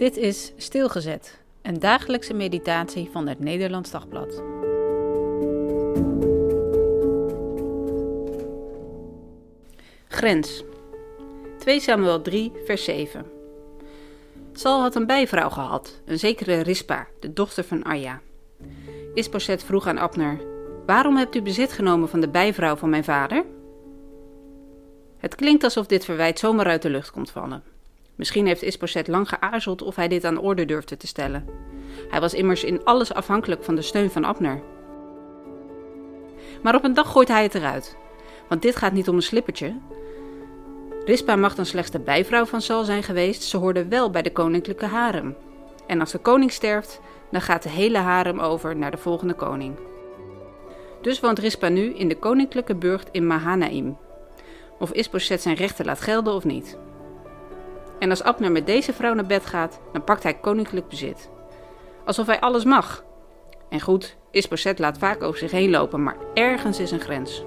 Dit is Stilgezet, een dagelijkse meditatie van het Nederlands Dagblad. Grens 2 Samuel 3, vers 7 Saul had een bijvrouw gehad, een zekere Rispa, de dochter van Arja. Isboset vroeg aan Abner, waarom hebt u bezit genomen van de bijvrouw van mijn vader? Het klinkt alsof dit verwijt zomaar uit de lucht komt vallen. Misschien heeft Isboset lang geaarzeld of hij dit aan orde durfde te stellen. Hij was immers in alles afhankelijk van de steun van Abner. Maar op een dag gooit hij het eruit. Want dit gaat niet om een slippertje. Rispa mag dan slechts de bijvrouw van Sal zijn geweest, ze hoorde wel bij de koninklijke harem. En als de koning sterft, dan gaat de hele harem over naar de volgende koning. Dus woont Rispa nu in de koninklijke burcht in Mahanaim. Of Isboset zijn rechten laat gelden of niet. En als Abner met deze vrouw naar bed gaat, dan pakt hij koninklijk bezit. Alsof hij alles mag. En goed, Isboset laat vaak over zich heen lopen, maar ergens is een grens.